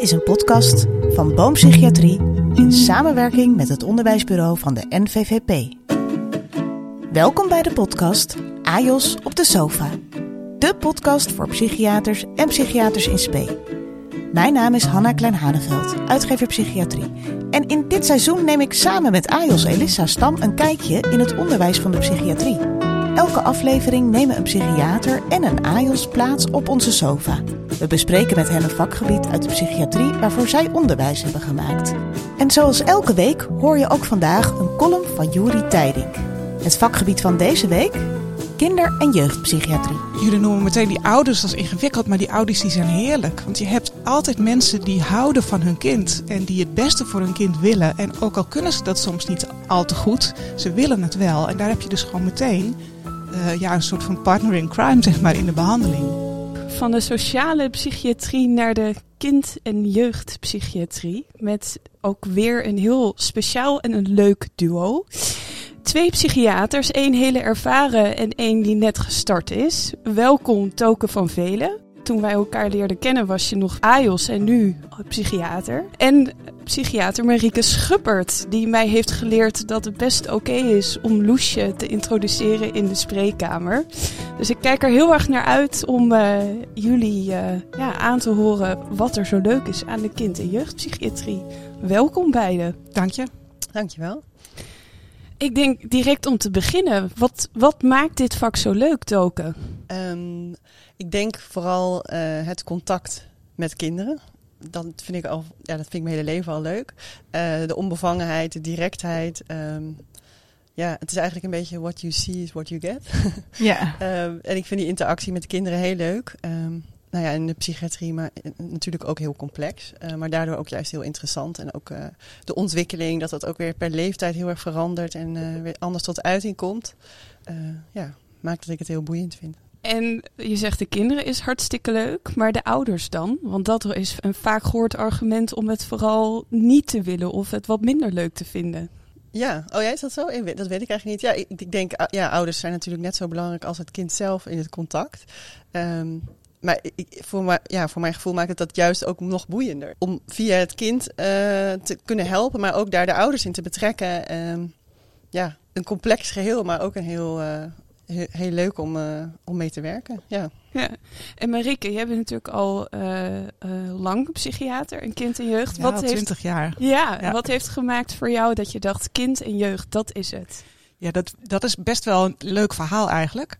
is een podcast van Boompsychiatrie in samenwerking met het onderwijsbureau van de NVVP. Welkom bij de podcast AJOS op de sofa. De podcast voor psychiaters en psychiaters in spe. Mijn naam is Hanna Klein-Haneveld, uitgever psychiatrie. En in dit seizoen neem ik samen met AJOS Elissa Stam een kijkje in het onderwijs van de psychiatrie. Elke aflevering nemen een psychiater en een AJOS plaats op onze sofa. We bespreken met hen een vakgebied uit de psychiatrie waarvoor zij onderwijs hebben gemaakt. En zoals elke week hoor je ook vandaag een column van Juri Tijding. Het vakgebied van deze week? Kinder- en jeugdpsychiatrie. Jullie noemen meteen die ouders als ingewikkeld, maar die ouders die zijn heerlijk. Want je hebt altijd mensen die houden van hun kind en die het beste voor hun kind willen. En ook al kunnen ze dat soms niet al te goed, ze willen het wel. En daar heb je dus gewoon meteen uh, ja, een soort van partner in crime zeg maar, in de behandeling. Van de sociale psychiatrie naar de kind- en jeugdpsychiatrie. Met ook weer een heel speciaal en een leuk duo. Twee psychiaters, één hele ervaren en één die net gestart is. Welkom Token van Velen. Toen wij elkaar leerden kennen was je nog AJOS en nu psychiater. En psychiater Marieke Schuppert, die mij heeft geleerd dat het best oké is om Loesje te introduceren in de spreekkamer. Dus ik kijk er heel erg naar uit om uh, jullie uh, ja, aan te horen wat er zo leuk is aan de kind- en jeugdpsychiatrie. Welkom beiden. Dank je. Dankjewel. Ik denk direct om te beginnen, wat, wat maakt dit vak zo leuk, Token? Um, ik denk vooral uh, het contact met kinderen. Dat vind ik al, ja, dat vind ik mijn hele leven al leuk. Uh, de onbevangenheid, de directheid. Um, ja, het is eigenlijk een beetje what you see is what you get. Ja. um, en ik vind die interactie met de kinderen heel leuk. Um, nou ja, in de psychiatrie, maar natuurlijk ook heel complex. Uh, maar daardoor ook juist heel interessant. En ook uh, de ontwikkeling, dat dat ook weer per leeftijd heel erg verandert en uh, weer anders tot uiting komt. ja, maakt dat ik het heel boeiend vind. En je zegt de kinderen is hartstikke leuk, maar de ouders dan? Want dat is een vaak gehoord argument om het vooral niet te willen of het wat minder leuk te vinden. Ja, oh ja, is dat zo? Dat weet ik eigenlijk niet. Ja, ik, denk, ja, ouders zijn natuurlijk net zo belangrijk als het kind zelf in het contact. Um, maar ik, voor, mij, ja, voor mijn gevoel maakt het dat juist ook nog boeiender. Om via het kind uh, te kunnen helpen, maar ook daar de ouders in te betrekken. Uh, ja, een complex geheel, maar ook een heel, uh, heel, heel, leuk om, uh, om mee te werken. Ja. ja. En Marieke, jij bent natuurlijk al lang psychiater en kind en jeugd. Ja, wat al heeft, 20 jaar. Ja, ja, wat heeft gemaakt voor jou dat je dacht kind en jeugd, dat is het? Ja, dat, dat is best wel een leuk verhaal eigenlijk.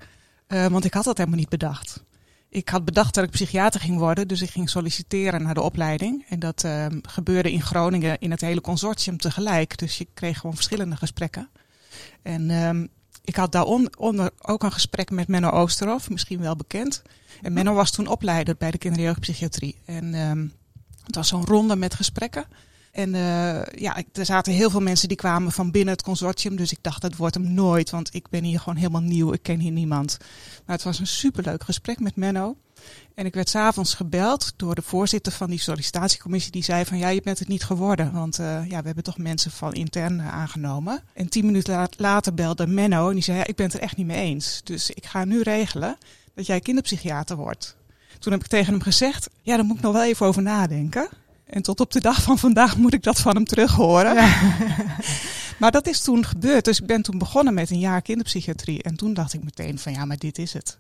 want ik had dat helemaal niet bedacht ik had bedacht dat ik psychiater ging worden, dus ik ging solliciteren naar de opleiding. En dat uh, gebeurde in Groningen in het hele consortium tegelijk. Dus je kreeg gewoon verschillende gesprekken. En um, ik had daaronder ook een gesprek met Menno Oosterhoff, misschien wel bekend. En Menno was toen opleider bij de kinder- en jeugdpsychiatrie. En het was zo'n ronde met gesprekken. En uh, ja, er zaten heel veel mensen die kwamen van binnen het consortium. Dus ik dacht, dat wordt hem nooit, want ik ben hier gewoon helemaal nieuw. Ik ken hier niemand. Maar het was een superleuk gesprek met Menno. En ik werd s'avonds gebeld door de voorzitter van die sollicitatiecommissie. Die zei van, ja, je bent het niet geworden. Want uh, ja, we hebben toch mensen van intern aangenomen. En tien minuten later belde Menno en die zei, ja, ik ben het er echt niet mee eens. Dus ik ga nu regelen dat jij kinderpsychiater wordt. Toen heb ik tegen hem gezegd, ja, daar moet ik nog wel even over nadenken. En tot op de dag van vandaag moet ik dat van hem terug horen. Ja. maar dat is toen gebeurd. Dus ik ben toen begonnen met een jaar kinderpsychiatrie. En toen dacht ik meteen van ja, maar dit is het.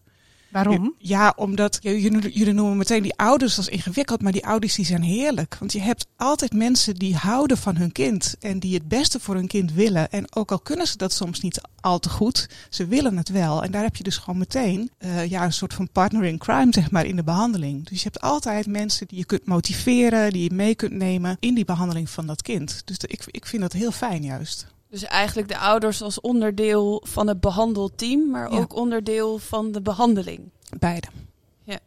Waarom? Ja, omdat jullie, noemen meteen die ouders als ingewikkeld, maar die ouders die zijn heerlijk. Want je hebt altijd mensen die houden van hun kind en die het beste voor hun kind willen. En ook al kunnen ze dat soms niet al te goed, ze willen het wel. En daar heb je dus gewoon meteen uh, ja, een soort van partner in crime, zeg maar, in de behandeling. Dus je hebt altijd mensen die je kunt motiveren, die je mee kunt nemen in die behandeling van dat kind. Dus ik, ik vind dat heel fijn juist. Dus eigenlijk de ouders als onderdeel van het behandelteam, maar ja. ook onderdeel van de behandeling. Beide. Ja.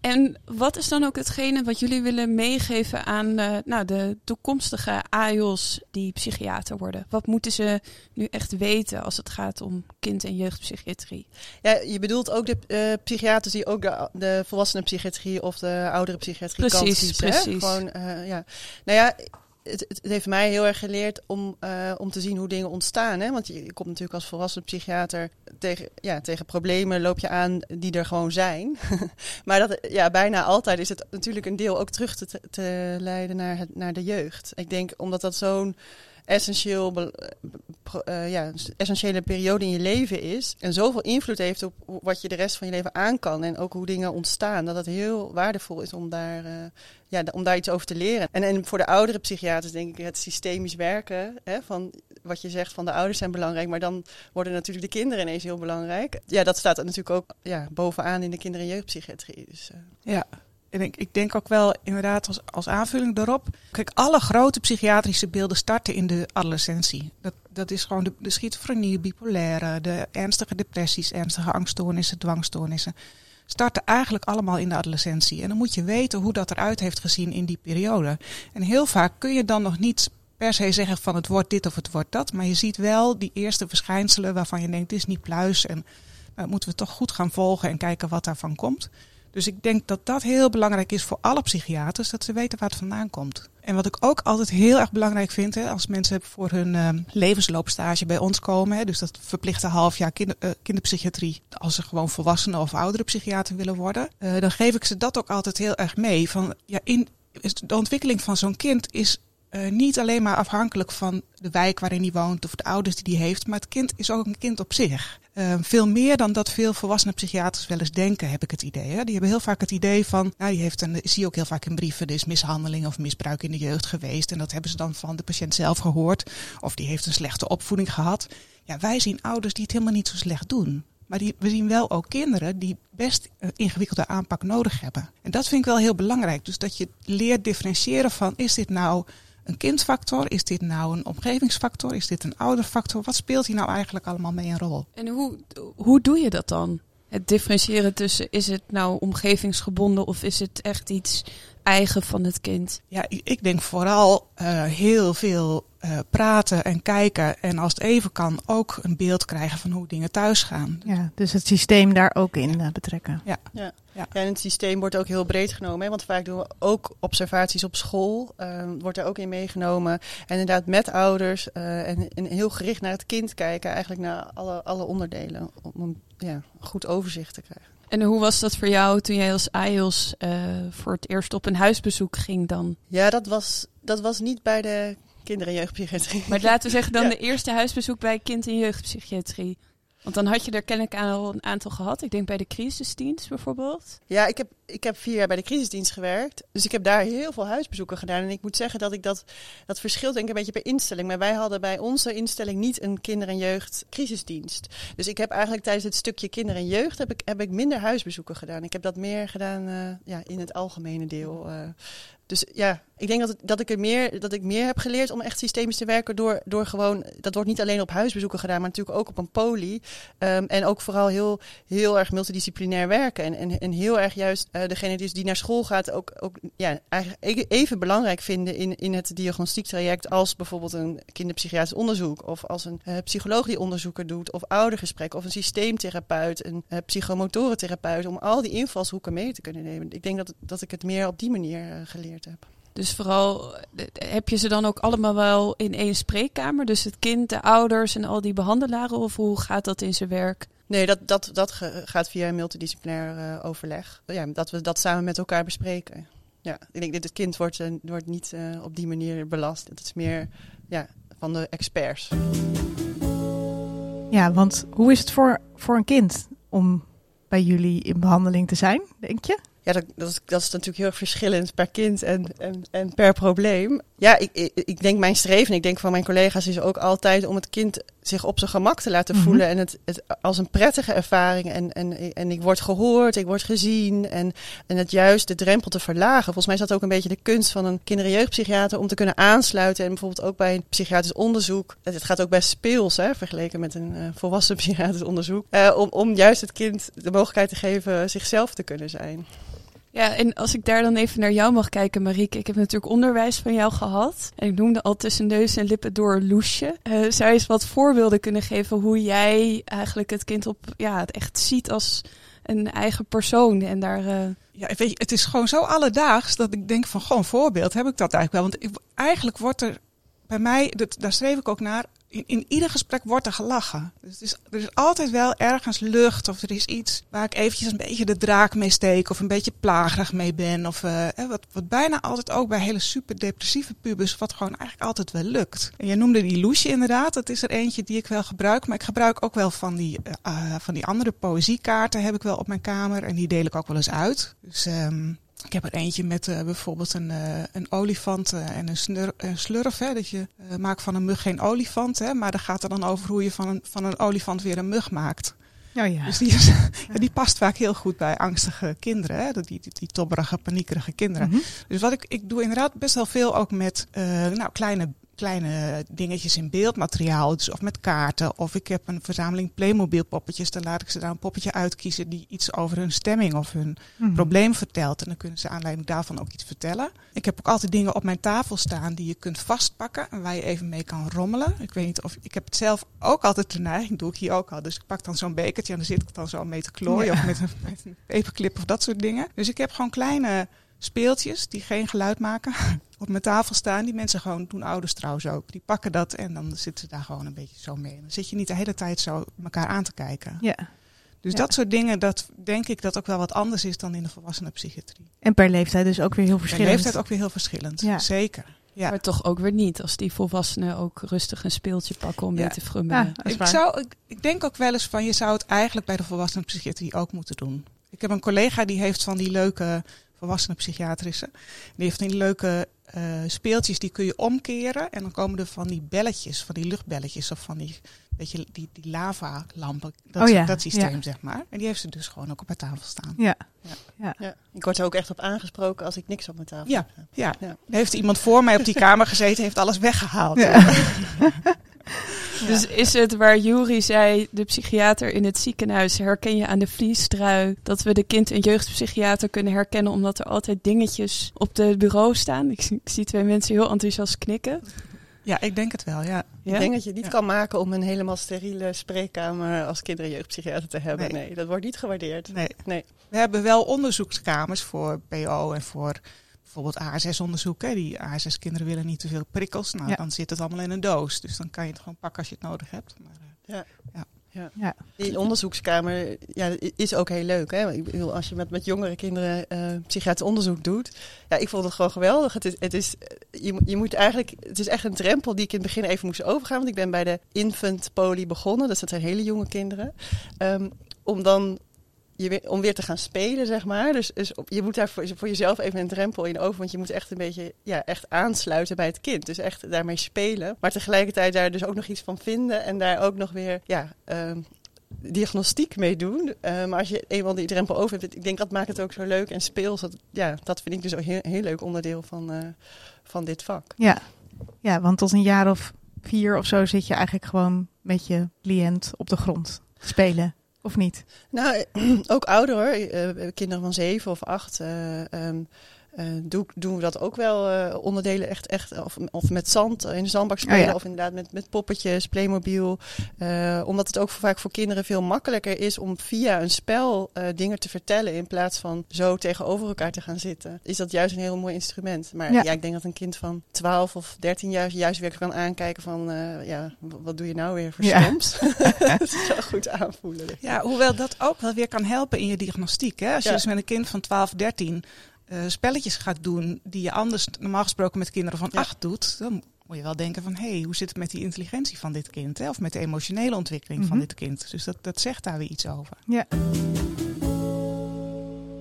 En wat is dan ook hetgene wat jullie willen meegeven aan uh, nou, de toekomstige AIOS die psychiater worden? Wat moeten ze nu echt weten als het gaat om kind- en jeugdpsychiatrie? Ja, je bedoelt ook de uh, psychiaters die ook de, de volwassenenpsychiatrie of de oudere psychiatrie precies, kiezen, precies. Gewoon, uh, ja. Nou ja, het, heeft mij heel erg geleerd om, uh, om te zien hoe dingen ontstaan. Hè? Want je, je komt natuurlijk als volwassen psychiater tegen, ja, tegen problemen loop je aan die er gewoon zijn. maar dat, ja, bijna altijd is het natuurlijk een deel ook terug te, te leiden naar, het, naar de jeugd. Ik denk omdat dat zo'n essentieel, uh, ja, essentiële periode in je leven is. En zoveel invloed heeft op wat je de rest van je leven aan kan. En ook hoe dingen ontstaan. Dat het heel waardevol is om daar, uh, ja, om daar iets over te leren. En, en voor de oudere psychiaters denk ik het systemisch werken. Hè, van wat je zegt van de ouders zijn belangrijk. Maar dan worden natuurlijk de kinderen ineens heel belangrijk. Ja, dat staat natuurlijk ook ja, bovenaan in de kinder- en jeugdpsychiatrie. Dus, uh. Ja, en ik, ik denk ook wel inderdaad als, als aanvulling daarop. Kijk, alle grote psychiatrische beelden starten in de adolescentie. Dat, dat is gewoon de, de schizofrenie, bipolaire, de ernstige depressies, ernstige angststoornissen, dwangstoornissen. Starten eigenlijk allemaal in de adolescentie. En dan moet je weten hoe dat eruit heeft gezien in die periode. En heel vaak kun je dan nog niet per se zeggen van het wordt dit of het wordt dat. Maar je ziet wel die eerste verschijnselen waarvan je denkt, dit is niet pluis. En nou, moeten we toch goed gaan volgen en kijken wat daarvan komt. Dus ik denk dat dat heel belangrijk is voor alle psychiaters, dat ze weten waar het vandaan komt. En wat ik ook altijd heel erg belangrijk vind, hè, als mensen voor hun uh, levensloopstage bij ons komen, hè, dus dat verplichte half jaar kinder, uh, kinderpsychiatrie, als ze gewoon volwassenen of oudere psychiater willen worden, uh, dan geef ik ze dat ook altijd heel erg mee. Van, ja, in, de ontwikkeling van zo'n kind is uh, niet alleen maar afhankelijk van de wijk waarin hij woont of de ouders die hij heeft, maar het kind is ook een kind op zich. Uh, veel meer dan dat veel volwassene psychiaters wel eens denken, heb ik het idee. Hè? Die hebben heel vaak het idee van, nou, die heeft een, zie je ook heel vaak in brieven, er is mishandeling of misbruik in de jeugd geweest. En dat hebben ze dan van de patiënt zelf gehoord. Of die heeft een slechte opvoeding gehad. Ja, wij zien ouders die het helemaal niet zo slecht doen. Maar die, we zien wel ook kinderen die best een ingewikkelde aanpak nodig hebben. En dat vind ik wel heel belangrijk. Dus dat je leert differentiëren van, is dit nou een kindfactor? Is dit nou een omgevingsfactor? Is dit een ouderfactor? Wat speelt hier nou eigenlijk allemaal mee een rol? En hoe, hoe doe je dat dan? Het differentiëren tussen is het nou omgevingsgebonden of is het echt iets eigen van het kind? Ja, ik denk vooral uh, heel veel uh, praten en kijken. En als het even kan, ook een beeld krijgen van hoe dingen thuis gaan. Ja, dus het systeem daar ook in uh, betrekken. Ja. Ja. Ja. en het systeem wordt ook heel breed genomen. Hè, want vaak doen we ook observaties op school. Uh, wordt er ook in meegenomen. En inderdaad met ouders. en, en heel gericht naar het kind kijken. Eigenlijk naar alle, alle onderdelen. Om een ja, goed overzicht te krijgen. En hoe was dat voor jou toen jij als AIOS uh, voor het eerst op een huisbezoek ging dan? Ja, dat was, dat was niet bij de kinder- en jeugdpsychiatrie. Maar laten we zeggen dan ja. de eerste huisbezoek bij kind- en jeugdpsychiatrie. Want dan had je er kennelijk al een aantal gehad. Ik denk bij de crisisdienst bijvoorbeeld. Ja, ik heb, ik heb vier jaar bij de crisisdienst gewerkt. Dus ik heb daar heel veel huisbezoeken gedaan. En ik moet zeggen dat ik dat, dat verschilt denk ik een beetje per instelling. Maar wij hadden bij onze instelling niet een kinder- en jeugdcrisisdienst. Dus ik heb eigenlijk tijdens het stukje kinder en jeugd heb ik, heb ik minder huisbezoeken gedaan. Ik heb dat meer gedaan uh, ja, in het algemene deel. Uh, dus ja, ik denk dat, dat, ik er meer, dat ik meer heb geleerd om echt systemisch te werken door, door gewoon, dat wordt niet alleen op huisbezoeken gedaan, maar natuurlijk ook op een poli. Um, en ook vooral heel, heel erg multidisciplinair werken. En, en, en heel erg juist uh, degene die, die naar school gaat ook, ook ja, eigenlijk even belangrijk vinden in, in het diagnostiektraject als bijvoorbeeld een kinderpsychiatrisch onderzoek. Of als een uh, psycholoog die onderzoeken doet. Of oudergesprek. Of een systeemtherapeut. Een uh, psychomotorentherapeut. Om al die invalshoeken mee te kunnen nemen. Ik denk dat, dat ik het meer op die manier geleerd heb. Dus vooral heb je ze dan ook allemaal wel in één spreekkamer? Dus het kind, de ouders en al die behandelaren? Of hoe gaat dat in zijn werk? Nee, dat, dat, dat gaat via een multidisciplinair uh, overleg. Ja, dat we dat samen met elkaar bespreken. Ja, ik denk dat het kind wordt, uh, wordt niet uh, op die manier belast. Het is meer ja, van de experts. Ja, want hoe is het voor, voor een kind om bij jullie in behandeling te zijn, denk je? Ja, dat, dat, is, dat is natuurlijk heel erg verschillend per kind en, en, en per probleem. Ja, ik, ik, ik denk mijn streven, ik denk van mijn collega's, is ook altijd om het kind zich op zijn gemak te laten voelen. Mm -hmm. En het, het als een prettige ervaring. En, en, en ik word gehoord, ik word gezien. En, en het juist de drempel te verlagen. Volgens mij is dat ook een beetje de kunst van een kinder- en jeugdpsychiater om te kunnen aansluiten. En bijvoorbeeld ook bij een psychiatrisch onderzoek. Het gaat ook best speels, hè, vergeleken met een uh, volwassen psychiatrisch onderzoek. Uh, om, om juist het kind de mogelijkheid te geven zichzelf te kunnen zijn. Ja, en als ik daar dan even naar jou mag kijken, Marieke. Ik heb natuurlijk onderwijs van jou gehad. En ik noemde al tussen neus en lippen door Loesje. Uh, zou je eens wat voorbeelden kunnen geven hoe jij eigenlijk het kind op, ja, het echt ziet als een eigen persoon. En daar. eh, Ja, weet het is gewoon zo alledaags dat ik denk van gewoon voorbeeld heb ik dat eigenlijk wel. Want ik, eigenlijk wordt er bij mij, dat, daar streef ik ook naar, in, in ieder gesprek wordt er gelachen. Dus het is, er is altijd wel ergens lucht of er is iets waar ik eventjes een beetje de draak mee steek of een beetje plagerig mee ben. Of eh, wat, wat bijna altijd ook bij hele super depressieve pubers, wat gewoon eigenlijk altijd wel lukt. En jij noemde die loesje inderdaad, dat is er eentje die ik wel gebruik. Maar ik gebruik ook wel van die, eh, eh, van die andere poëziekaarten heb ik wel op mijn kamer en die deel ik ook wel eens uit. Dus... ehm ik heb er eentje met eh, bijvoorbeeld een, eh, een olifant eh, en een, snur, een slurf. Hè, dat je maakt van een mug geen olifant. Hè, maar dan gaat er dan over hoe je van een, van een olifant weer een mug maakt. Oh ja. Dus die, is, ja, die past vaak heel goed bij angstige kinderen. Hè, die, die, die tobberige, paniekerige kinderen. Mhm. Dus wat ik, ik doe inderdaad best wel veel ook met nou, kleine, kleine dingetjes in beeldmateriaal. Dus of met kaarten. Of ik heb een verzameling Playmobil poppetjes. Dan laat ik ze daar een poppetje uitkiezen die iets over hun stemming of hun Mhm. probleem vertelt. En dan kunnen ze aanleiding daarvan ook iets vertellen. Ik heb ook altijd dingen op mijn tafel staan die je kunt vastpakken en waar je even mee kan rommelen. Ik weet niet of ik heb het zelf ook altijd de neiging, doe ik hier ook al. Dus ik pak dan zo'n bekertje en dan zit ik dan zo mee te klooien Ja. of met een, met een paperclip of dat soort dingen. Dus ik heb gewoon kleine speeltjes die geen geluid maken op mijn tafel staan. Die mensen gewoon doen ouders trouwens ook. Die pakken dat en dan zitten ze daar gewoon een beetje zo mee. Dan zit je niet de hele tijd zo elkaar aan te kijken. Ja. Dus Ja. dat soort dingen, dat denk ik dat ook wel wat anders is dan in de volwassenenpsychiatrie. En per leeftijd dus ook weer heel De verschillend. leeftijd ook weer heel verschillend. Ja. Zeker. Ja. Maar toch ook weer niet. Als die volwassenen ook rustig een speeltje pakken om Ja. mee te frummelen. Ik, zou, ik, ik denk ook wel eens van, je zou het eigenlijk bij de volwassenenpsychiatrie ook moeten doen. Ik heb een collega die heeft van die leuke volwassenenpsychiatrische. Die heeft van die leuke eh, speeltjes, die kun je omkeren. En dan komen er van die belletjes, van die luchtbelletjes of van die, beetje die, die lava-lampen. Dat, Oh ja, dat systeem, ja. zeg maar. En die heeft ze dus gewoon ook op haar tafel staan. Ja. Ja, ik word er ook echt op aangesproken als ik niks op mijn tafel Ja. heb. Ja, Ja. er heeft iemand voor mij op die kamer gezeten, heeft alles weggehaald. Ja. Dus is het waar Juri zei, de psychiater in het ziekenhuis, herken je aan de vliestrui, dat we de kind- en jeugdpsychiater kunnen herkennen omdat er altijd dingetjes op de bureau staan? Ik, zie- ik zie twee mensen heel enthousiast knikken. Ja, ik denk het wel, ja. Ja? Ik denk dat je het niet Ja. kan maken om een helemaal steriele spreekkamer als kinder- en jeugdpsychiater te hebben. Nee. Nee, dat wordt niet gewaardeerd. Nee. Nee. We hebben wel onderzoekskamers voor PO en voor bijvoorbeeld ASS-onderzoek. hè. Die ASS-kinderen willen niet te veel prikkels. Nou, Ja. dan zit het allemaal in een doos. Dus dan kan je het gewoon pakken als je het nodig hebt. Maar, eh, Die onderzoekskamer ja, is ook heel leuk. Hè? Ik bedoel, als je met, met jongere kinderen eh psychiatrisch onderzoek doet. Ja, ik vond het gewoon geweldig. Het is, het is, eh, je, moet- je moet eigenlijk, het is echt een drempel die ik in het begin even moest overgaan. Want ik ben bij de infant poli begonnen. Dus dat zijn hele jonge kinderen. Ehm, om dan je om weer te gaan spelen, zeg maar. Dus, dus op- je moet daar voor, jezelf even een drempel in over. Want je moet echt een beetje ja, echt aansluiten bij het kind. Dus echt daarmee spelen. Maar tegelijkertijd daar dus ook nog iets van vinden. En daar ook nog weer ja, ehm, diagnostiek mee doen. Eh, maar als je eenmaal die drempel over hebt, ik denk dat maakt het ook zo leuk en speels. Dat, ja, dat vind ik dus een heel, heel leuk onderdeel van, eh, van dit vak. Ja. ja, want tot een jaar of vier of zo zit je eigenlijk gewoon met je cliënt op de grond spelen. Of niet? Nou, ook ouder hoor. Eh, kinderen van zeven of acht. eh, eh, doe, doen we dat ook wel eh, onderdelen echt, echt of, of met zand in de zandbak spelen Oh ja. of inderdaad met, met poppetjes, Playmobil. Eh, omdat het ook vaak voor kinderen veel makkelijker is om via een spel eh, dingen te vertellen in plaats van zo tegenover elkaar te gaan zitten. Is dat juist een heel mooi instrument. Maar Ja. ja, ik denk dat een kind van 12 of 13 jaar juist weer kan aankijken van eh, ja, wat doe je nou weer voor Ja. stoms? dat is wel goed aanvoelen. ja, hoewel dat ook wel weer kan helpen in je diagnostiek. Hè? Als je Ja. dus met een kind van 12, 13 eh, spelletjes gaat doen die je anders normaal gesproken met kinderen van Ja. 8 doet, dan moet je wel denken van hé, hey, hoe zit het met die intelligentie van dit kind? Hè? Of met de emotionele ontwikkeling van Mhm. dit kind. Dus dat, dat zegt daar weer iets over. Ja.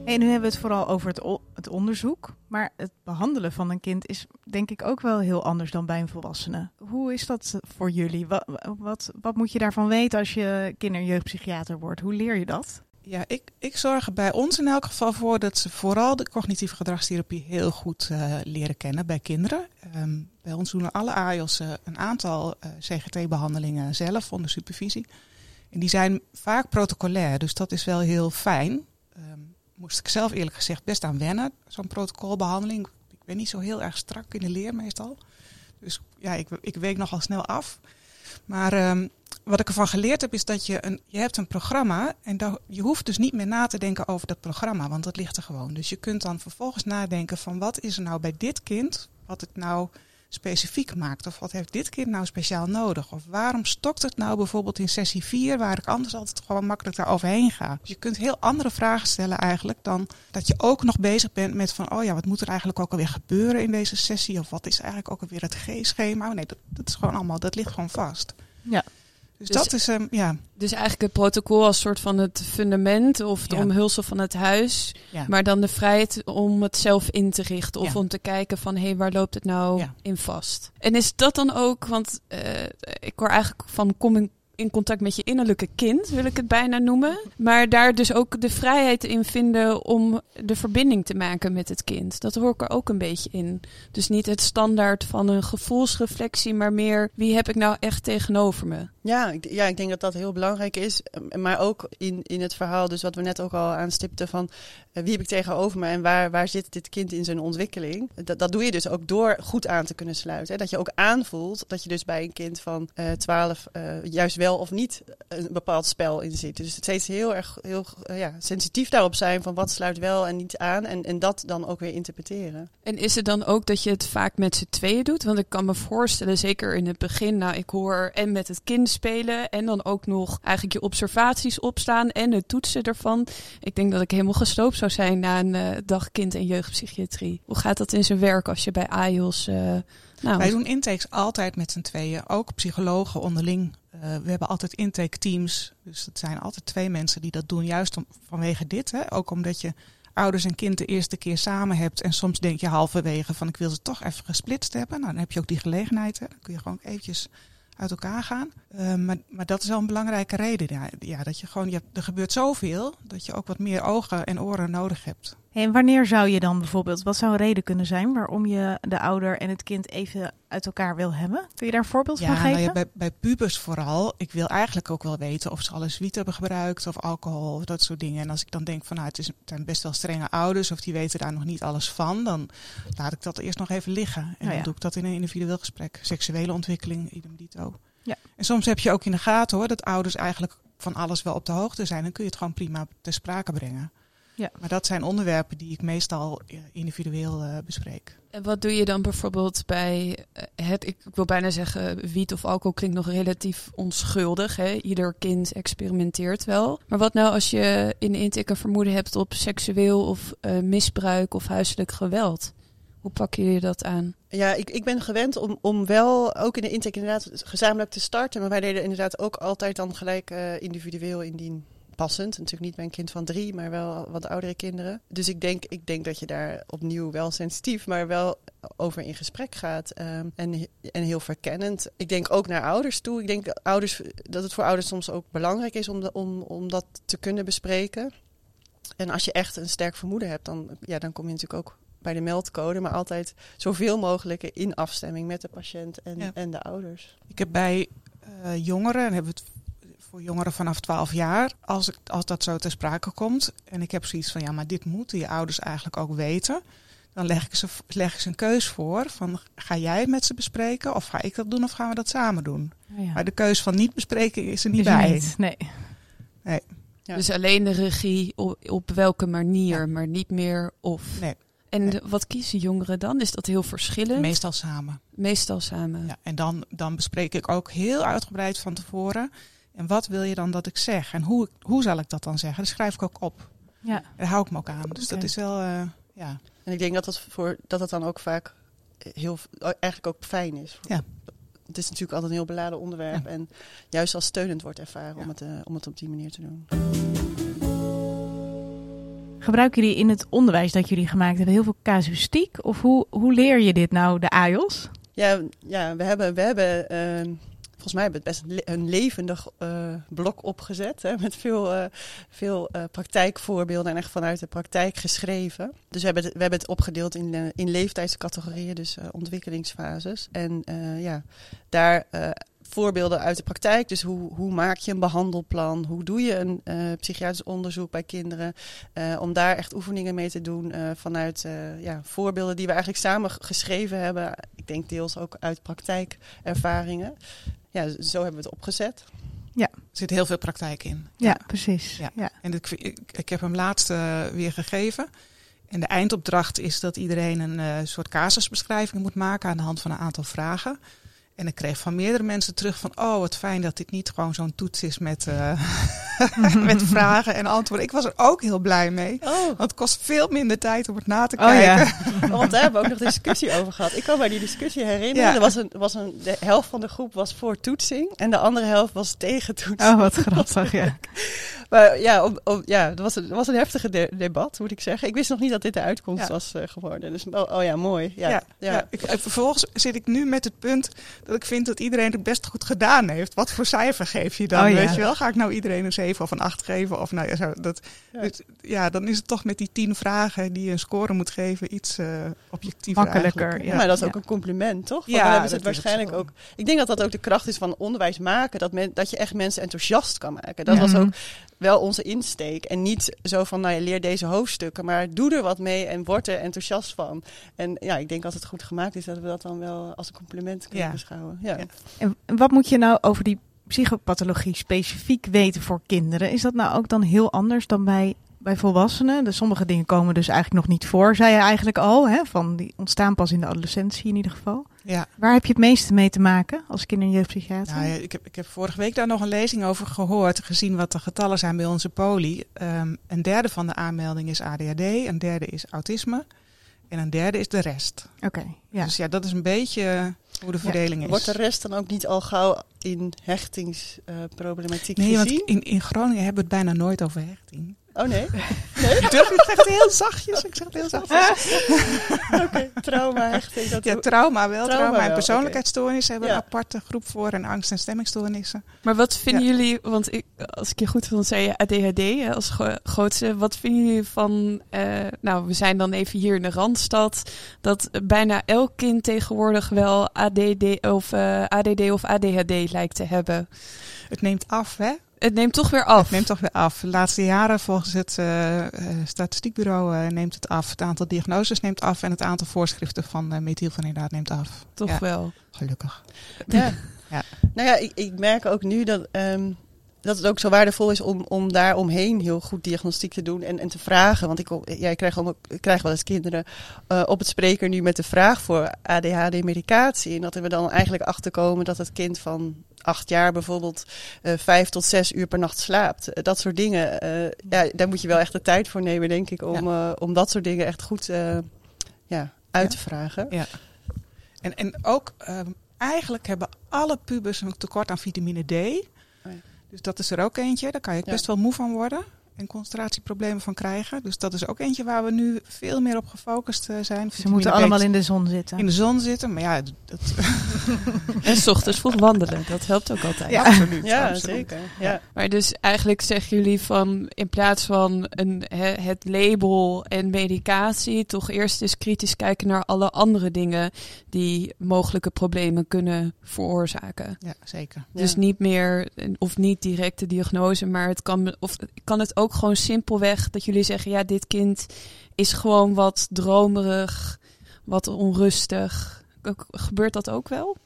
En nu hebben we het vooral over het onderzoek. Maar het behandelen van een kind is denk ik ook wel heel anders dan bij een volwassene. Hoe is dat voor jullie? Wat, wat, wat moet je daarvan weten als je kinder- en jeugdpsychiater wordt? Hoe leer je dat? Ja, ik, ik zorg er bij ons in elk geval voor dat ze vooral de cognitieve gedragstherapie heel goed eh, leren kennen bij kinderen. Ehm, bij ons doen alle AIOS eh, een aantal eh, CGT-behandelingen zelf onder supervisie. En die zijn vaak protocolair, dus dat is wel heel fijn. Ehm, moest ik zelf eerlijk gezegd best aan wennen, zo'n protocolbehandeling. Ik ben niet zo heel erg strak in de leer meestal. Dus ja, ik, ik week nogal snel af. Maar ehm, wat ik ervan geleerd heb, is dat je een, je hebt een programma en dan, je hoeft dus niet meer na te denken over dat programma, want dat ligt er gewoon. Dus je kunt dan vervolgens nadenken van wat is er nou bij dit kind, wat het nou specifiek maakt? Of wat heeft dit kind nou speciaal nodig? Of waarom stokt het nou bijvoorbeeld in sessie 4, waar ik anders altijd gewoon makkelijk daar overheen ga? Dus je kunt heel andere vragen stellen eigenlijk dan dat je ook nog bezig bent met van, oh ja, wat moet er eigenlijk ook alweer gebeuren in deze sessie? Of wat is eigenlijk ook alweer het G-schema? Nee, dat, dat is gewoon allemaal, dat ligt gewoon vast. Ja. Dus, Dus- dat is, um, ja. Dus eigenlijk het protocol als soort van het fundament of de Ja. omhulsel van het huis. ja. Maar dan de vrijheid om het zelf in te richten. Of Ja. om te kijken van, hé, hey, waar loopt het nou in vast? En is dat dan ook, want eh, ik hoor eigenlijk van, kom in, in contact met je innerlijke kind, wil ik het bijna noemen. Maar daar dus ook de vrijheid in vinden om de verbinding te maken met het kind. Dat hoor ik er ook een beetje in. Dus niet het standaard van een gevoelsreflectie, maar meer, wie heb ik nou echt tegenover me? Ja, ik, ja, ik denk dat dat heel belangrijk is. Eh, Maar ook in, in het verhaal, dus wat we net ook al aanstipten van eh, wie heb ik tegenover me en waar, waar zit dit kind in zijn ontwikkeling. Dat, dat doe je dus ook door goed aan te kunnen sluiten. Dat je ook aanvoelt dat je dus bij een kind van eh 12 eh, juist wel of niet een bepaald spel in zit. Dus steeds heel erg heel, ja, sensitief daarop zijn van wat sluit wel en niet aan. En, en dat dan ook weer interpreteren. En is het dan ook dat je het vaak met z'n tweeën doet? Want ik kan me voorstellen, zeker in het begin, nou, ik hoor en met het kind spelen en dan ook nog eigenlijk je observaties opstaan en het toetsen ervan. Ik denk dat ik helemaal gesloopt zou zijn na een eh, dag kind- en jeugdpsychiatrie. Hoe gaat dat in zijn werk als je bij AIOS... eh nou, Wij doen intakes altijd met z'n tweeën, ook psychologen onderling. Eh, we hebben altijd intake teams, dus het zijn altijd twee mensen die dat doen, juist om, vanwege dit. Hè? Ook omdat je ouders en kind de eerste keer samen hebt en soms denk je halverwege van ik wil ze toch even gesplitst hebben. Nou, dan heb je ook die gelegenheid, hè? dan kun je gewoon eventjes uit elkaar gaan. Eh, maar, maar dat is wel een belangrijke reden. Ja, ja, dat je gewoon, je, er gebeurt zoveel dat je ook wat meer ogen en oren nodig hebt. En wanneer zou je dan bijvoorbeeld, wat zou een reden kunnen zijn waarom je de ouder en het kind even uit elkaar wil hebben? Kun je daar een voorbeeld van geven? nou ja, bij, bij pubers vooral. Ik wil eigenlijk ook wel weten of ze al eens wiet hebben gebruikt of alcohol of dat soort dingen. En als ik dan denk van nou, het, is, het zijn best wel strenge ouders of die weten daar nog niet alles van, dan laat ik dat eerst nog even liggen. En ja. dan doe ik dat in een individueel gesprek. Seksuele ontwikkeling, idem dito. Ja. En soms heb je ook in de gaten hoor, dat ouders eigenlijk van alles wel op de hoogte zijn. Dan kun je het gewoon prima ter sprake brengen. Ja. Maar dat zijn onderwerpen die ik meestal individueel eh, bespreek. En wat doe je dan bijvoorbeeld bij eh, het, ik wil bijna zeggen, wiet of alcohol klinkt nog relatief onschuldig. Hè? Ieder kind experimenteert wel. Maar wat nou als je in de intake een vermoeden hebt op seksueel of eh, misbruik of huiselijk geweld? Hoe pakken jullie dat aan? Ja, ik, ik ben gewend om, om wel ook in de intake inderdaad gezamenlijk te starten. Maar wij deden inderdaad ook altijd dan gelijk eh, individueel indien passend. Natuurlijk niet bij een kind van drie, maar wel wat oudere kinderen. Dus ik denk, ik denk dat je daar opnieuw wel sensitief, maar wel over in gesprek gaat. ehm, en, en heel verkennend. Ik denk ook naar ouders toe. Ik denk dat ouders, dat het voor ouders soms ook belangrijk is om, de, om, om dat te kunnen bespreken. En als je echt een sterk vermoeden hebt, dan, ja, dan kom je natuurlijk ook bij de meldcode, maar altijd zoveel mogelijk in afstemming met de patiënt en, Ja. en de ouders. Ik heb bij eh, jongeren, hebben we het voor jongeren vanaf 12 jaar, als, ik, als dat zo ter sprake komt. En ik heb zoiets van, ja, maar dit moeten je ouders eigenlijk ook weten. Dan leg ik, ze, leg ik ze een keus voor van, ga jij het met ze bespreken? Of ga ik dat doen of gaan we dat samen doen? Oh ja. Maar de keus van niet bespreken is er niet Is er bij. niet, Nee. Ja. Dus alleen de regie op, op welke manier, Ja. maar niet meer of. Nee. En Nee. wat kiezen jongeren dan? Is dat heel verschillend? Meestal samen. Meestal samen. Ja, en dan, dan bespreek ik ook heel uitgebreid van tevoren. En wat wil je dan dat ik zeg? En hoe, hoe zal ik dat dan zeggen? Dat schrijf ik ook op. Ja. Daar hou ik me ook aan. Dus dat is wel, eh, ja. En ik denk dat het, voor, dat het dan ook vaak heel, eigenlijk ook fijn is. Ja. Het is natuurlijk altijd een heel beladen onderwerp Ja. en juist als steunend wordt ervaren om, het, eh, om het op die manier te doen. Gebruiken jullie in het onderwijs dat jullie gemaakt hebben heel veel casuïstiek? Of hoe, hoe leer je dit nou, de AIOS? Ja, ja we hebben, we hebben ehm, volgens mij hebben we best een le- een levendig eh, blok opgezet. Hè, met veel, eh, veel eh, praktijkvoorbeelden en echt vanuit de praktijk geschreven. Dus we hebben het, we hebben het opgedeeld in, in leeftijdscategorieën, dus ontwikkelingsfases. En ja, daar voorbeelden uit de praktijk. Dus hoe, hoe maak je een behandelplan? Hoe doe je een eh, psychiatrisch onderzoek bij kinderen? Om daar echt oefeningen mee te doen vanuit ja, voorbeelden die we eigenlijk samen geschreven hebben. Ik denk deels ook uit praktijkervaringen. Ja, zo hebben we het opgezet. Ja. Er zit heel veel praktijk in. Ja, precies. Ja. Ja. En ik, ik, ik heb hem laatst eh, weer gegeven. En de eindopdracht is dat iedereen een eh, soort casusbeschrijving moet maken aan de hand van een aantal vragen. En ik kreeg van meerdere mensen terug van, oh wat fijn dat dit niet gewoon zo'n toets is met, eh, met vragen en antwoorden. Ik was er ook heel blij mee. Oh, Want het kost veel minder tijd om het na te Oh ja. kijken. want daar hebben we ook nog discussie over gehad. Ik kan mij die discussie herinneren. Ja. Er was een, was een, de helft van de groep was voor toetsing en de andere helft was tegen toetsing. Oh, wat grappig, ja. Maar ja, om, om- ja dat was een, was een heftige de- debat, moet ik zeggen. Ik wist nog niet dat dit de uitkomst Ja. was eh, geworden. Dus, oh, oh ja, mooi. Ja, Ja, ja. Ik, en vervolgens zit ik nu met het punt dat ik vind dat iedereen het best goed gedaan heeft. Wat voor cijfer geef je dan? Oh ja. Weet je wel? Ga ik nou iedereen een 7 of een 8 geven? Of nou ja, zo, dat, Ja. dus, ja, dan is het toch met die 10 vragen die je een score moet geven iets eh objectiever. Makkelijker, ja. maar dat is ook een compliment, toch? Want Ja, dan hebben ze het waarschijnlijk ook Ik denk dat dat ook de kracht is van onderwijs maken. Dat, men, dat je echt mensen enthousiast kan maken. Dat Ja. was Mhm. ook wel onze insteek. En niet zo van, nou ja, leer deze hoofdstukken. Maar doe er wat mee en word er enthousiast van. En ja, ik denk als het goed gemaakt is, dat we dat dan wel als een compliment kunnen Ja. beschouwen. Ja. Ja. En wat moet je nou over die psychopathologie specifiek weten voor kinderen? Is dat nou ook dan heel anders dan bij, bij volwassenen? Dus sommige dingen komen dus eigenlijk nog niet voor, zei je eigenlijk al. Hè? Van die ontstaan pas in de adolescentie in ieder geval. Ja. Waar heb je het meeste mee te maken als kinder- en jeugdpsychiater? Nou, ja, ik, heb, ik heb vorige week daar nog een lezing over gehoord, gezien wat de getallen zijn bij onze poli. Ehm, een derde van de aanmeldingen is ADHD, een derde is autisme en een derde is de rest. Oké, ja. Dus ja, dat is een beetje hoe de verdeling is. Wordt de rest dan ook niet al gauw in hechtingsproblematiek Nee, want gezien? in, in Groningen hebben we het bijna nooit over hechting. Oh nee? Ik durf het echt heel zachtjes. Ik zeg het heel zachtjes. Oké, trauma, hechting. Dat Ja, trauma wel. Trauma Trauma, en persoonlijkheidsstoornissen hebben een aparte groep voor. En angst- en stemmingstoornissen. Maar wat vinden jullie, want ik, als ik je goed vond, zei je ADHD hè, als gro- grootste. Wat vinden jullie van, eh, nou we zijn dan even hier in de Randstad, dat bijna elk kind tegenwoordig wel ADD of, eh, ADD of ADHD lijkt te hebben. Het neemt af, hè? Het neemt toch weer af. Het neemt toch weer af. De laatste jaren, volgens het eh, eh, statistiekbureau, eh, neemt het af. Het aantal diagnoses neemt af. En het aantal voorschriften van uh, methylfenidaat neemt af. Toch Ja. wel. Gelukkig. Ja. Ja. Nou ja, ik, ik merk ook nu dat, ehm, dat het ook zo waardevol is om, om daar omheen heel goed diagnostiek te doen en, en te vragen. Want ik, ja, ik, krijg, ook, ik krijg wel eens kinderen eh, op het spreker nu met de vraag voor ADHD-medicatie. En dat we dan eigenlijk achterkomen dat het kind van acht jaar bijvoorbeeld eh, vijf tot zes uur per nacht slaapt. Eh, dat soort dingen, eh, ja, daar moet je wel echt de tijd voor nemen, denk ik, om, om dat soort dingen echt goed ja, uit Ja. te vragen. En, en ook, ehm, eigenlijk hebben alle pubers een tekort aan vitamine D. ja. Dus dat is er ook eentje. Daar kan je Ja. best wel moe van worden. En concentratieproblemen van krijgen. Dus dat is ook eentje waar we nu veel meer op gefocust eh, zijn. Ze Vitamine moeten allemaal in de zon zitten. in de zon zitten. Maar ja, dat, En s ochtends vroeg wandelen, dat helpt ook altijd. Ja. absoluut. Ja, absoluut. zeker. Ja. Maar dus eigenlijk zeggen jullie van in plaats van een, he- het label en medicatie, toch eerst eens kritisch kijken naar alle andere dingen die mogelijke problemen kunnen veroorzaken. Ja, zeker. Dus Ja. niet meer, of niet directe diagnose, maar het kan, of kan het ook gewoon simpelweg dat jullie zeggen, ja, dit kind is gewoon wat dromerig, wat onrustig. Gebeurt dat ook wel?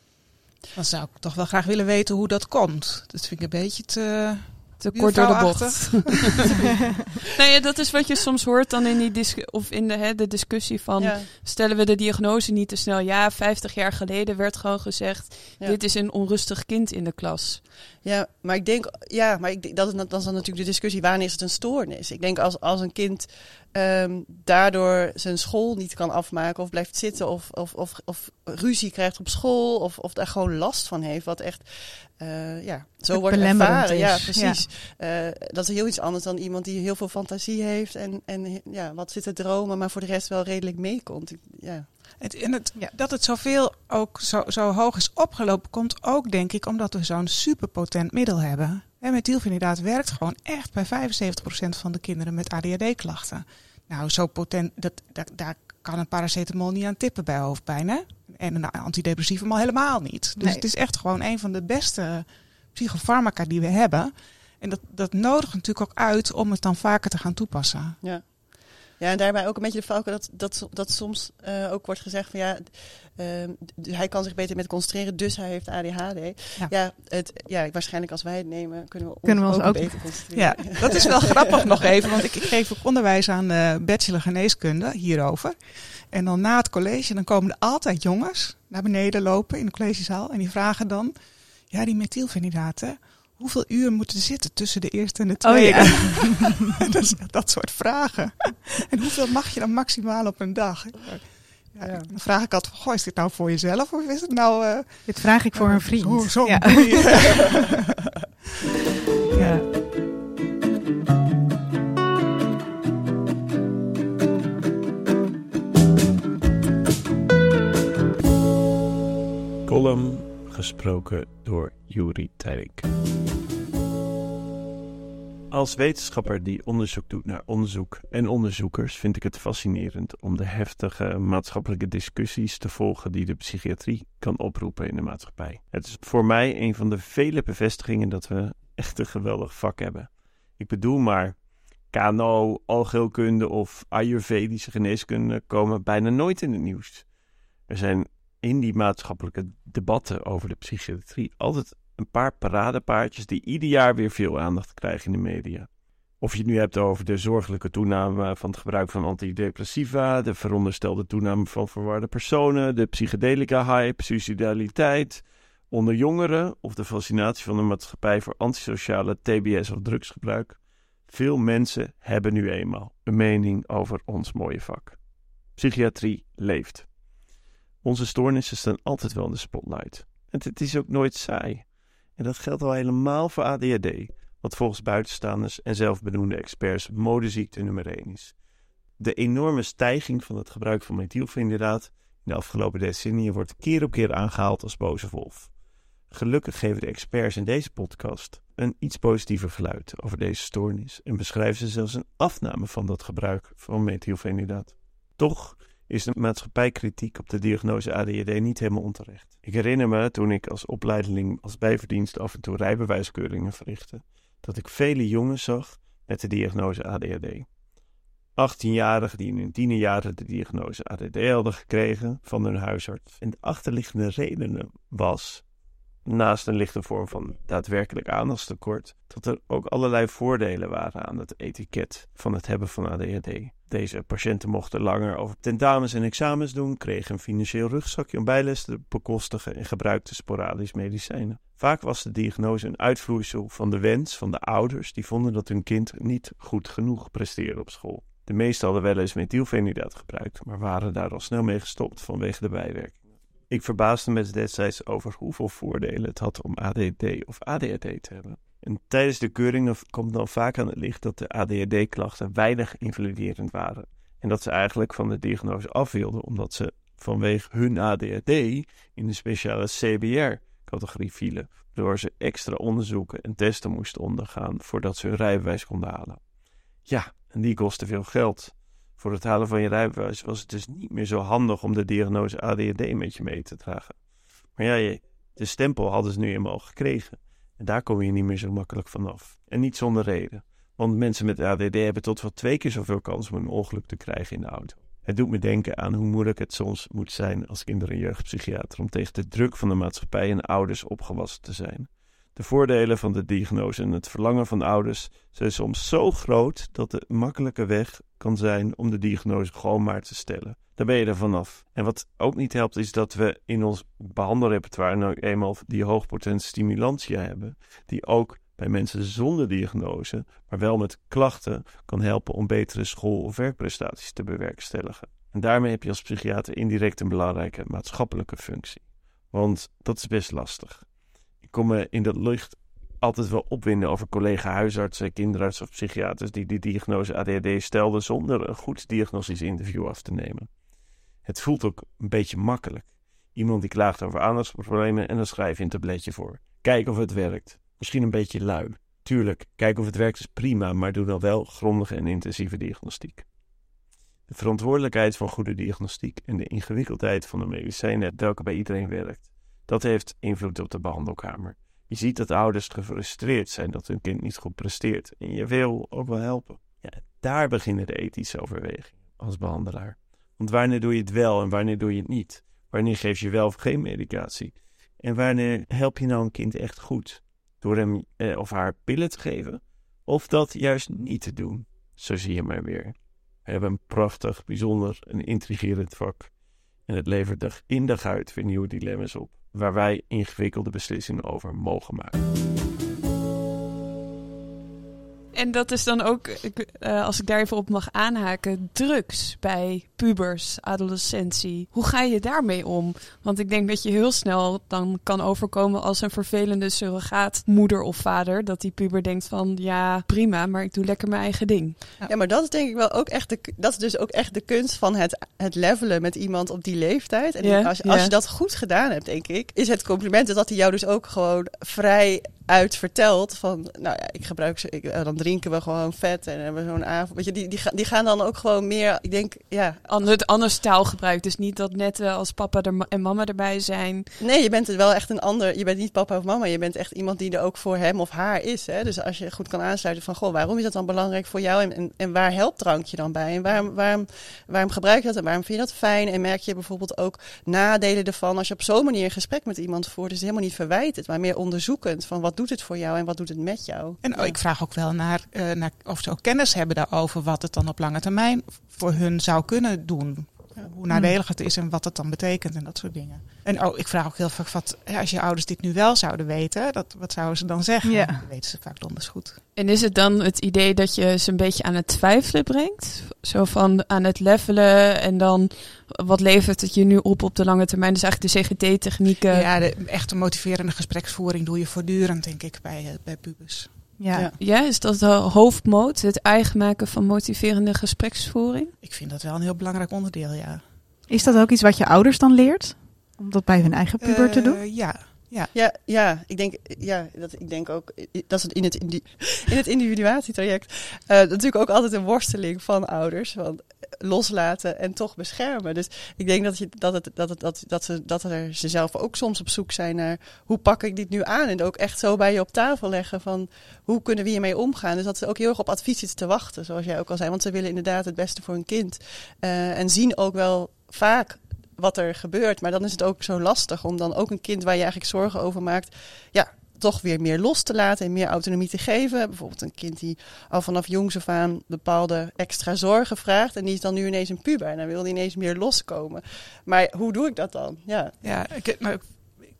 Dan zou ik toch wel graag willen weten hoe dat komt. Dat vind ik een beetje te... Te kort door de bocht. Nou ja, dat is wat je soms hoort dan in die dis of in de, hè, de discussie van Ja. stellen we de diagnose niet te snel. Ja, 50 jaar geleden werd gewoon gezegd: Ja. dit is een onrustig kind in de klas. Ja, maar ik denk, ja, maar ik, dat, is, dat is dan natuurlijk de discussie, wanneer is het een stoornis? Ik denk als, als een kind ehm, daardoor zijn school niet kan afmaken of blijft zitten of, of, of, of ruzie krijgt op school of, of daar gewoon last van heeft, wat echt, eh, ja, zo Het wordt belemmerend ervaren. Ja, is, precies. Eh, dat is heel iets anders dan iemand die heel veel fantasie heeft en, en ja, wat zit te dromen, maar voor de rest wel redelijk meekomt. Ja. Het, en het, Ja. dat het zoveel ook zo, zo hoog is opgelopen, komt ook denk ik omdat we zo'n superpotent middel hebben. En methylfenidaat werkt gewoon echt bij 75% van de kinderen met ADHD-klachten. Nou, zo potent, dat, dat, daar kan een paracetamol niet aan tippen bij hoofdpijn. Hè? En een antidepressivum al helemaal niet. Dus Nee. het is echt gewoon een van de beste psychofarmaca die we hebben. En dat, dat nodigt natuurlijk ook uit om het dan vaker te gaan toepassen. Ja. Ja, en daarbij ook een beetje de valken dat, dat, dat soms uh, ook wordt gezegd van ja, uh, hij kan zich beter met concentreren, dus hij heeft ADHD. Ja, ja, het, ja waarschijnlijk als wij het nemen, kunnen we, kunnen ons we ons ook, beter concentreren. Ja, dat is wel grappig nog even, want ik, ik geef ook onderwijs aan de bachelor geneeskunde hierover. En dan na het college, dan komen er altijd jongens naar beneden lopen in de collegezaal en die vragen dan, ja, die methylfenidaten hoeveel uur moeten er zitten tussen de eerste en de oh, tweede? Oh, ja. dat, dat soort vragen. en hoeveel mag je dan maximaal op een dag? Ja, Dan vraag ik altijd, goh, is dit nou voor jezelf of is het nou... Uh, dit vraag ik voor een vriend. Zo, zo ja. ja. Column gesproken door Juri Tijlink. Als wetenschapper die onderzoek doet naar onderzoek en onderzoekers vind ik het fascinerend om de heftige maatschappelijke discussies te volgen die de psychiatrie kan oproepen in de maatschappij. Het is voor mij een van de vele bevestigingen dat we echt een geweldig vak hebben. Ik bedoel maar, KNO, algeelkunde of Ayurvedische geneeskunde komen bijna nooit in het nieuws. Er zijn in die maatschappelijke debatten over de psychiatrie altijd een paar paradepaardjes die ieder jaar weer veel aandacht krijgen in de media. Of je het nu hebt over de zorgelijke toename van het gebruik van antidepressiva, de veronderstelde toename van verwarde personen, de psychedelica-hype, suicidaliteit onder jongeren of de fascinatie van de maatschappij voor antisociale TBS of drugsgebruik. Veel mensen hebben nu eenmaal een mening over ons mooie vak. Psychiatrie leeft. Onze stoornissen staan altijd wel in de spotlight. En het is ook nooit saai. En dat geldt al helemaal voor ADHD, wat volgens buitenstaanders en zelfbenoemde experts modeziekte nummer 1 is. De enorme stijging van het gebruik van methylfenidaat in de afgelopen decennia wordt keer op keer aangehaald als boze wolf. Gelukkig geven de experts in deze podcast een iets positiever geluid over deze stoornis en beschrijven ze zelfs een afname van dat gebruik van methylfenidaat. Toch is de maatschappijkritiek op de diagnose ADHD niet helemaal onterecht. Ik herinner me toen ik als opleiding als bijverdienst af en toe rijbewijskeuringen verrichtte, dat ik vele jongens zag met de diagnose ADHD. 18-jarigen die in hun tienerjaren de diagnose ADD hadden gekregen van hun huisarts. En de achterliggende reden was naast een lichte vorm van daadwerkelijk aandachtstekort, dat er ook allerlei voordelen waren aan het etiket van het hebben van ADHD. Deze patiënten mochten langer over tentamens en examens doen, kregen een financieel rugzakje om bijles te bekostigen en gebruikten sporadisch medicijnen. Vaak was de diagnose een uitvloeisel van de wens van de ouders die vonden dat hun kind niet goed genoeg presteerde op school. De meesten hadden wel eens methylfenidaat gebruikt, maar waren daar al snel mee gestopt vanwege de bijwerking. Ik verbaasde me destijds over hoeveel voordelen het had om ADD of ADHD te hebben. En tijdens de keuringen komt dan vaak aan het licht dat de ADHD-klachten weinig invaliderend waren. En dat ze eigenlijk van de diagnose af wilden omdat ze vanwege hun ADHD in de speciale CBR-categorie vielen. Waardoor ze extra onderzoeken en testen moesten ondergaan voordat ze hun rijbewijs konden halen. Ja, en die kosten veel geld. Voor het halen van je rijbewijs was het dus niet meer zo handig om de diagnose ADHD met je mee te dragen. Maar ja, de stempel hadden ze nu eenmaal gekregen. En daar kom je niet meer zo makkelijk vanaf. En niet zonder reden. Want mensen met ADD hebben tot wel twee keer zoveel kans om een ongeluk te krijgen in de auto. Het doet me denken aan hoe moeilijk het soms moet zijn als kinder- en jeugdpsychiater om tegen de druk van de maatschappij en ouders opgewassen te zijn. De voordelen van de diagnose en het verlangen van de ouders zijn soms zo groot dat de makkelijke weg kan zijn om de diagnose gewoon maar te stellen. Daar ben je er vanaf. En wat ook niet helpt, is dat we in ons behandelrepertoire nou eenmaal die hoogpotente stimulantia hebben, die ook bij mensen zonder diagnose, maar wel met klachten, kan helpen om betere school- of werkprestaties te bewerkstelligen. En daarmee heb je als psychiater indirect een belangrijke maatschappelijke functie. Want dat is best lastig. Ik kom me in dat licht altijd wel opwinden over collega-huisartsen, kinderartsen of psychiaters die die diagnose ADHD stelden zonder een goed diagnostisch interview af te nemen. Het voelt ook een beetje makkelijk. Iemand die klaagt over aandachtsproblemen en dan schrijf je een tabletje voor. Kijk of het werkt. Misschien een beetje lui. Tuurlijk, kijk of het werkt is prima, maar doe dan wel grondige en intensieve diagnostiek. De verantwoordelijkheid van goede diagnostiek en de ingewikkeldheid van de medicijnen welke bij iedereen werkt, dat heeft invloed op de behandelkamer. Je ziet dat ouders gefrustreerd zijn dat hun kind niet goed presteert en je wil ook wel helpen. Ja, daar beginnen de ethische overwegingen als behandelaar. Want wanneer doe je het wel en wanneer doe je het niet? Wanneer geef je wel of geen medicatie? En wanneer help je nou een kind echt goed? Door hem eh, of haar pillen te geven? Of dat juist niet te doen? Zo zie je maar weer. We hebben een prachtig, bijzonder en intrigerend vak. En het levert dag in dag uit weer nieuwe dilemma's op, waar wij ingewikkelde beslissingen over mogen maken. En dat is dan ook, ik, uh, als ik daar even op mag aanhaken, drugs bij pubers, adolescentie. Hoe ga je daarmee om? Want ik denk dat je heel snel dan kan overkomen als een vervelende surrogaatmoeder of vader. Dat die puber denkt van, ja prima, maar ik doe lekker mijn eigen ding. Ja, maar dat is denk ik wel ook echt de, dat is dus ook echt de kunst van het, het levelen met iemand op die leeftijd. En Ja, als, als ja. je dat goed gedaan hebt, denk ik, is het compliment dat hij jou dus ook gewoon vrij uit vertelt van, nou ja, ik gebruik ze, ik, eh, dan drinken we gewoon vet en hebben we zo'n avond. Weet je, die, die, gaan, die gaan dan ook gewoon meer, ik denk, ja, Ander, anders taalgebruik. Dus niet dat net eh, als papa er, en mama erbij zijn. Nee, je bent het wel echt een ander. Je bent niet papa of mama. Je bent echt iemand die er ook voor hem of haar is. Hè? Dus als je goed kan aansluiten van, goh, waarom is dat dan belangrijk voor jou? En, en, en waar helpt drankje dan bij? En waarom, waarom, waarom gebruik je dat? En waarom vind je dat fijn? En merk je bijvoorbeeld ook nadelen ervan als je op zo'n manier een gesprek met iemand voert? Dus helemaal niet verwijtend, maar meer onderzoekend van wat doet het voor jou en wat doet het met jou? En Ja. ik vraag ook wel naar, eh, naar of ze ook kennis hebben daarover wat het dan op lange termijn voor hun zou kunnen doen. Hoe nadelig het is en wat het dan betekent en dat soort dingen. En oh, ik vraag ook heel vaak, wat, ja, als je ouders dit nu wel zouden weten, dat, wat zouden ze dan zeggen? Ja. Dat weten ze vaak donders goed. En is het dan het idee dat je ze een beetje aan het twijfelen brengt? Zo van aan het levelen en dan wat levert het je nu op op de lange termijn? Dus eigenlijk de CGT-technieken. Ja, de echte motiverende gespreksvoering doe je voortdurend, denk ik, bij, eh, bij pubers. Ja. Ja. Ja, is dat de hoofdmoot? Het eigen maken van motiverende gespreksvoering? Ik vind dat wel een heel belangrijk onderdeel, ja. Is dat ook iets wat je ouders dan leert? Om dat bij hun eigen puber te Eh, doen? Ja, Ja, ja, ik denk, ja, dat, ik denk ook, dat is in het, in het individuatietraject eh, natuurlijk ook altijd een worsteling van ouders. Van loslaten en toch beschermen. Dus ik denk dat, je, dat, het, dat, het, dat, dat, ze, dat er ze zelf ook soms op zoek zijn naar hoe pak ik dit nu aan? En ook echt zo bij je op tafel leggen van hoe kunnen we hiermee omgaan? Dus dat ze ook heel erg op advies zitten te wachten, zoals jij ook al zei. Want ze willen inderdaad het beste voor hun kind. Eh, en zien ook wel vaak wat er gebeurt. Maar dan is het ook zo lastig om dan ook een kind waar je eigenlijk zorgen over maakt, ja, toch weer meer los te laten en meer autonomie te geven. Bijvoorbeeld een kind die al vanaf jongs af aan bepaalde extra zorgen vraagt en die is dan nu ineens een puber en dan wil die ineens meer loskomen. Maar hoe doe ik dat dan? Ja, Ja, ik, nou,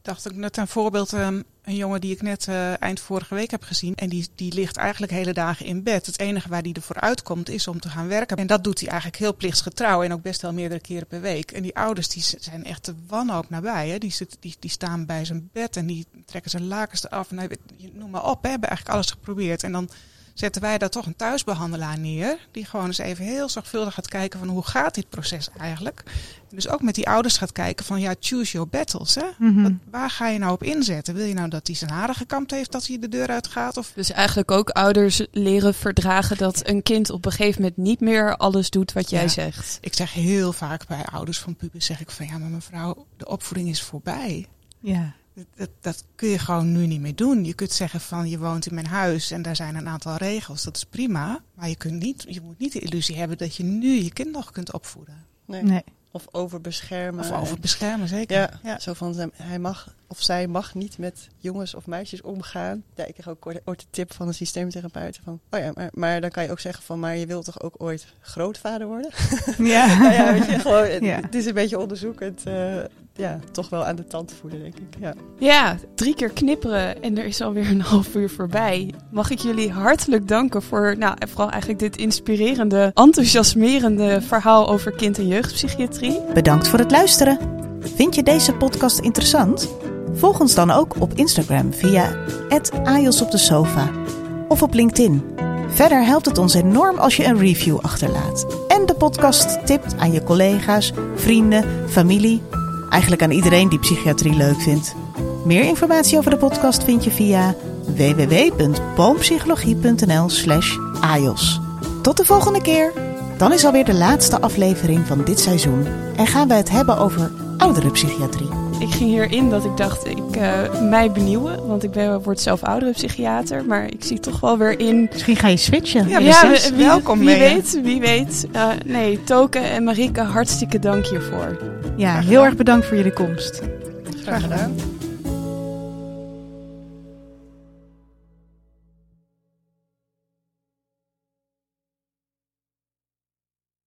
ik ik dacht ook net een voorbeeld. ehm, een jongen die ik net eh, eind vorige week heb gezien. En die, die ligt eigenlijk hele dagen in bed. Het enige waar die ervoor uitkomt is om te gaan werken. En dat doet hij eigenlijk heel plichtsgetrouw. En ook best wel meerdere keren per week. En die ouders die zijn echt de wanhoop nabij. Hè. Die, zit, die, die staan bij zijn bed en die trekken zijn lakens eraf. En hij, noem maar op, hè. hebben eigenlijk alles geprobeerd. En dan zetten wij daar toch een thuisbehandelaar neer. Die gewoon eens even heel zorgvuldig gaat kijken van hoe gaat dit proces eigenlijk. En dus ook met die ouders gaat kijken van ja, choose your battles. Hè? Mhm. Wat- waar ga je nou op inzetten? Wil je nou dat hij zijn haren gekamd heeft dat hij de deur uitgaat? Of Dus eigenlijk ook ouders leren verdragen dat een kind op een gegeven moment niet meer alles doet wat jij Ja. zegt. ik zeg heel vaak bij ouders van pubers zeg ik van ja, maar mevrouw, de opvoeding is voorbij. Ja. Dat, dat, kun je gewoon nu niet meer doen. Je kunt zeggen van je woont in mijn huis en daar zijn een aantal regels. Dat is prima. Maar je, kunt niet, je moet niet de illusie hebben dat je nu je kind nog kunt opvoeden. nee. Nee. Of overbeschermen. Of over En- beschermen, zeker. Ja, ja. zo van hij mag of zij mag niet met jongens of meisjes omgaan. Ja, ik kreeg ook ooit- de tip van een systeemtherapeut van, oh ja, maar, maar dan kan je ook zeggen van, maar je wilt toch ook ooit grootvader worden? Ja. nou ja, weet je, gewoon, het, Ja. het is een beetje onderzoekend, eh, ja, toch wel aan de tand voelen, denk ik. Ja. Ja, drie keer knipperen en er is alweer een half uur voorbij. Mag ik jullie hartelijk danken voor, nou, vooral eigenlijk dit inspirerende, enthousiasmerende verhaal over kind- en jeugdpsychiatrie. Bedankt voor het luisteren. Vind je deze podcast interessant? Volg ons dan ook op Instagram via @ajos op de sofa of op LinkedIn. Verder helpt het ons enorm als je een review achterlaat en de podcast tipt aan je collega's, vrienden, familie, eigenlijk aan iedereen die psychiatrie leuk vindt. Meer informatie over de podcast vind je via www.boompsychologie.nl/ajos. Tot de volgende keer. Dan is alweer de laatste aflevering van dit seizoen en gaan we het hebben over ouderenpsychiatrie. Ik ging hierin dat ik dacht, ik uh, mij benieuwen. Want ik ben, word zelf oudere psychiater. Maar ik zie toch wel weer in... Misschien ga je switchen. Ja, ja wie, welkom Wie weet, wie weet. Uh, nee, Toke en Marike, hartstikke dank hiervoor. Ja, heel erg bedankt voor jullie komst. Graag gedaan.